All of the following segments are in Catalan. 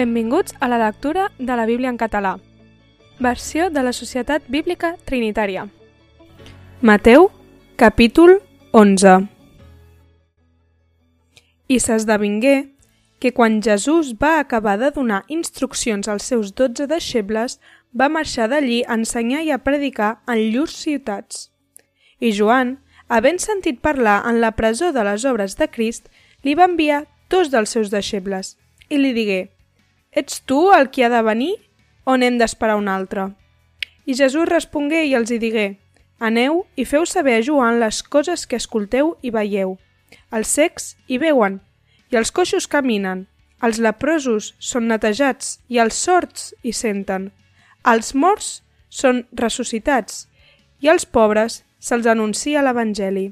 Benvinguts a la lectura de la Bíblia en català. Versió de la Societat Bíblica Trinitària. Mateu, capítol 11. I s'esdevingué que quan Jesús va acabar de donar instruccions als seus dotze deixebles, va marxar d'allí a ensenyar i a predicar en llurs ciutats. I Joan, havent sentit parlar en la presó de les obres de Crist, li va enviar dos dels seus deixebles i li digué «Ets tu el qui ha de venir o n'hem d'esperar un altre?» I Jesús respongué i els hi digué «Aneu i feu saber a Joan les coses que escolteu i veieu. Els secs hi veuen, i els coixos caminen, els leprosos són netejats i els sords hi senten. Els morts són ressuscitats i als pobres se'ls anuncia l'Evangeli.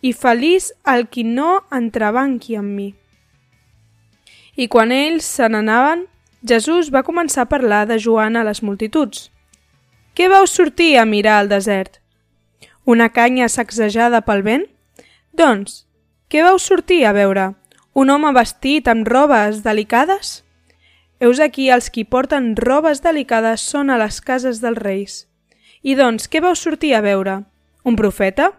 I feliç el qui no entrebanqui amb mi. I quan ells se n'anaven, Jesús va començar a parlar de Joan a les multituds. Què vau sortir a mirar al desert? Una canya sacsejada pel vent? Doncs, què vau sortir a veure? Un home vestit amb robes delicades? Heus aquí els qui porten robes delicades són a les cases dels reis. I doncs, què vau sortir a veure? Un profeta?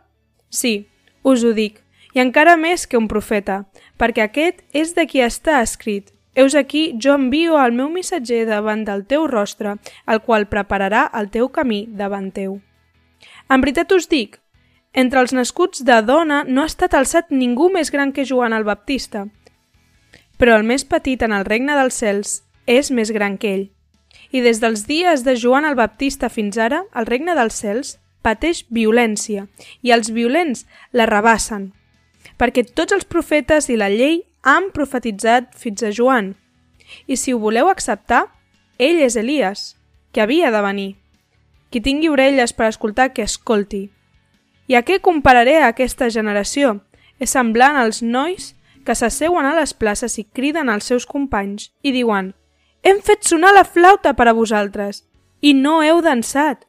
Sí, us ho dic, i encara més que un profeta, perquè aquest és de qui està escrit. Heus aquí, jo envio el meu missatger davant del teu rostre, el qual prepararà el teu camí davant teu. En veritat us dic, entre els nascuts de dona no ha estat alçat ningú més gran que Joan el Baptista, però el més petit en el regne dels cels és més gran que ell. I des dels dies de Joan el Baptista fins ara, el regne dels cels pateix violència i els violents la rebassen, perquè tots els profetes i la llei han profetitzat fins a Joan. I si ho voleu acceptar, ell és Elias, que havia de venir. Qui tingui orelles per escoltar, que escolti. I a què compararé a aquesta generació? És semblant als nois que s'asseuen a les places i criden als seus companys i diuen «Hem fet sonar la flauta per a vosaltres i no heu dansat.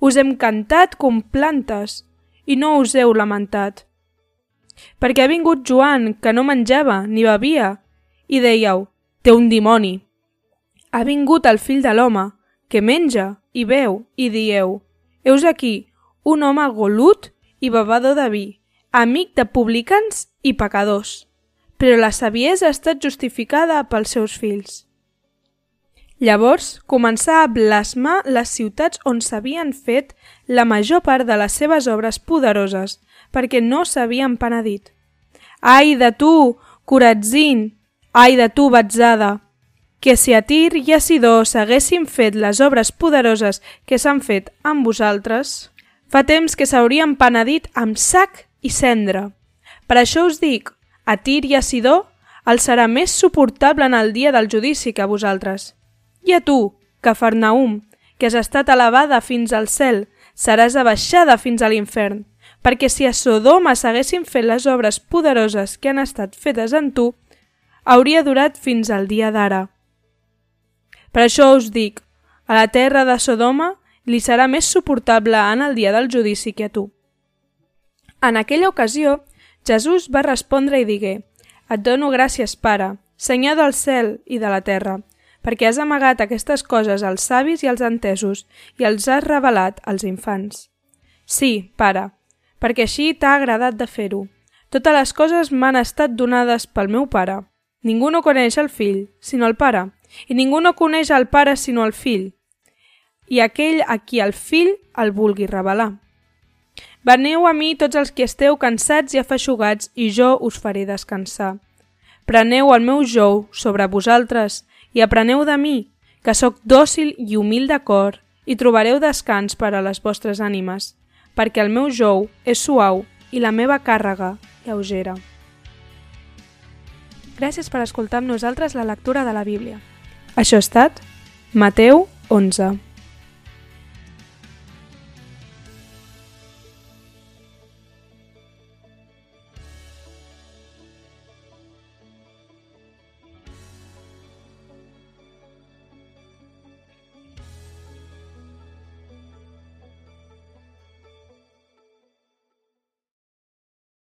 Us hem cantat com plantes i no us heu lamentat perquè ha vingut Joan, que no menjava ni bevia, i dèieu, té un dimoni. Ha vingut el fill de l'home, que menja i veu, i dieu, heus aquí un home golut i bevador de vi, amic de publicans i pecadors. Però la saviesa ha estat justificada pels seus fills. Llavors començà a blasmar les ciutats on s'havien fet la major part de les seves obres poderoses, perquè no s'havien penedit. Ai de tu, Coratzin! Ai de tu, Batzada! Que si a Tir i a Sidó s'haguessin fet les obres poderoses que s'han fet amb vosaltres, fa temps que s'haurien penedit amb sac i cendra. Per això us dic, a Tir i a Sidó el serà més suportable en el dia del judici que a vosaltres. I a tu, Cafarnaum, que has estat elevada fins al cel, seràs abaixada fins a l'infern perquè si a Sodoma s'haguessin fet les obres poderoses que han estat fetes en tu, hauria durat fins al dia d'ara. Per això us dic, a la terra de Sodoma li serà més suportable en el dia del judici que a tu. En aquella ocasió, Jesús va respondre i digué, Et dono gràcies, Pare, Senyor del cel i de la terra, perquè has amagat aquestes coses als savis i als entesos i els has revelat als infants. Sí, Pare, perquè així t'ha agradat de fer-ho. Totes les coses m'han estat donades pel meu pare. Ningú no coneix el fill, sinó el pare, i ningú no coneix el pare sinó el fill, i aquell a qui el fill el vulgui revelar. Veneu a mi tots els que esteu cansats i afeixugats, i jo us faré descansar. Preneu el meu jou sobre vosaltres i apreneu de mi, que sóc dòcil i humil de cor, i trobareu descans per a les vostres ànimes, perquè el meu jou és suau i la meva càrrega lleugera. Gràcies per escoltar amb nosaltres la lectura de la Bíblia. Això ha estat Mateu 11.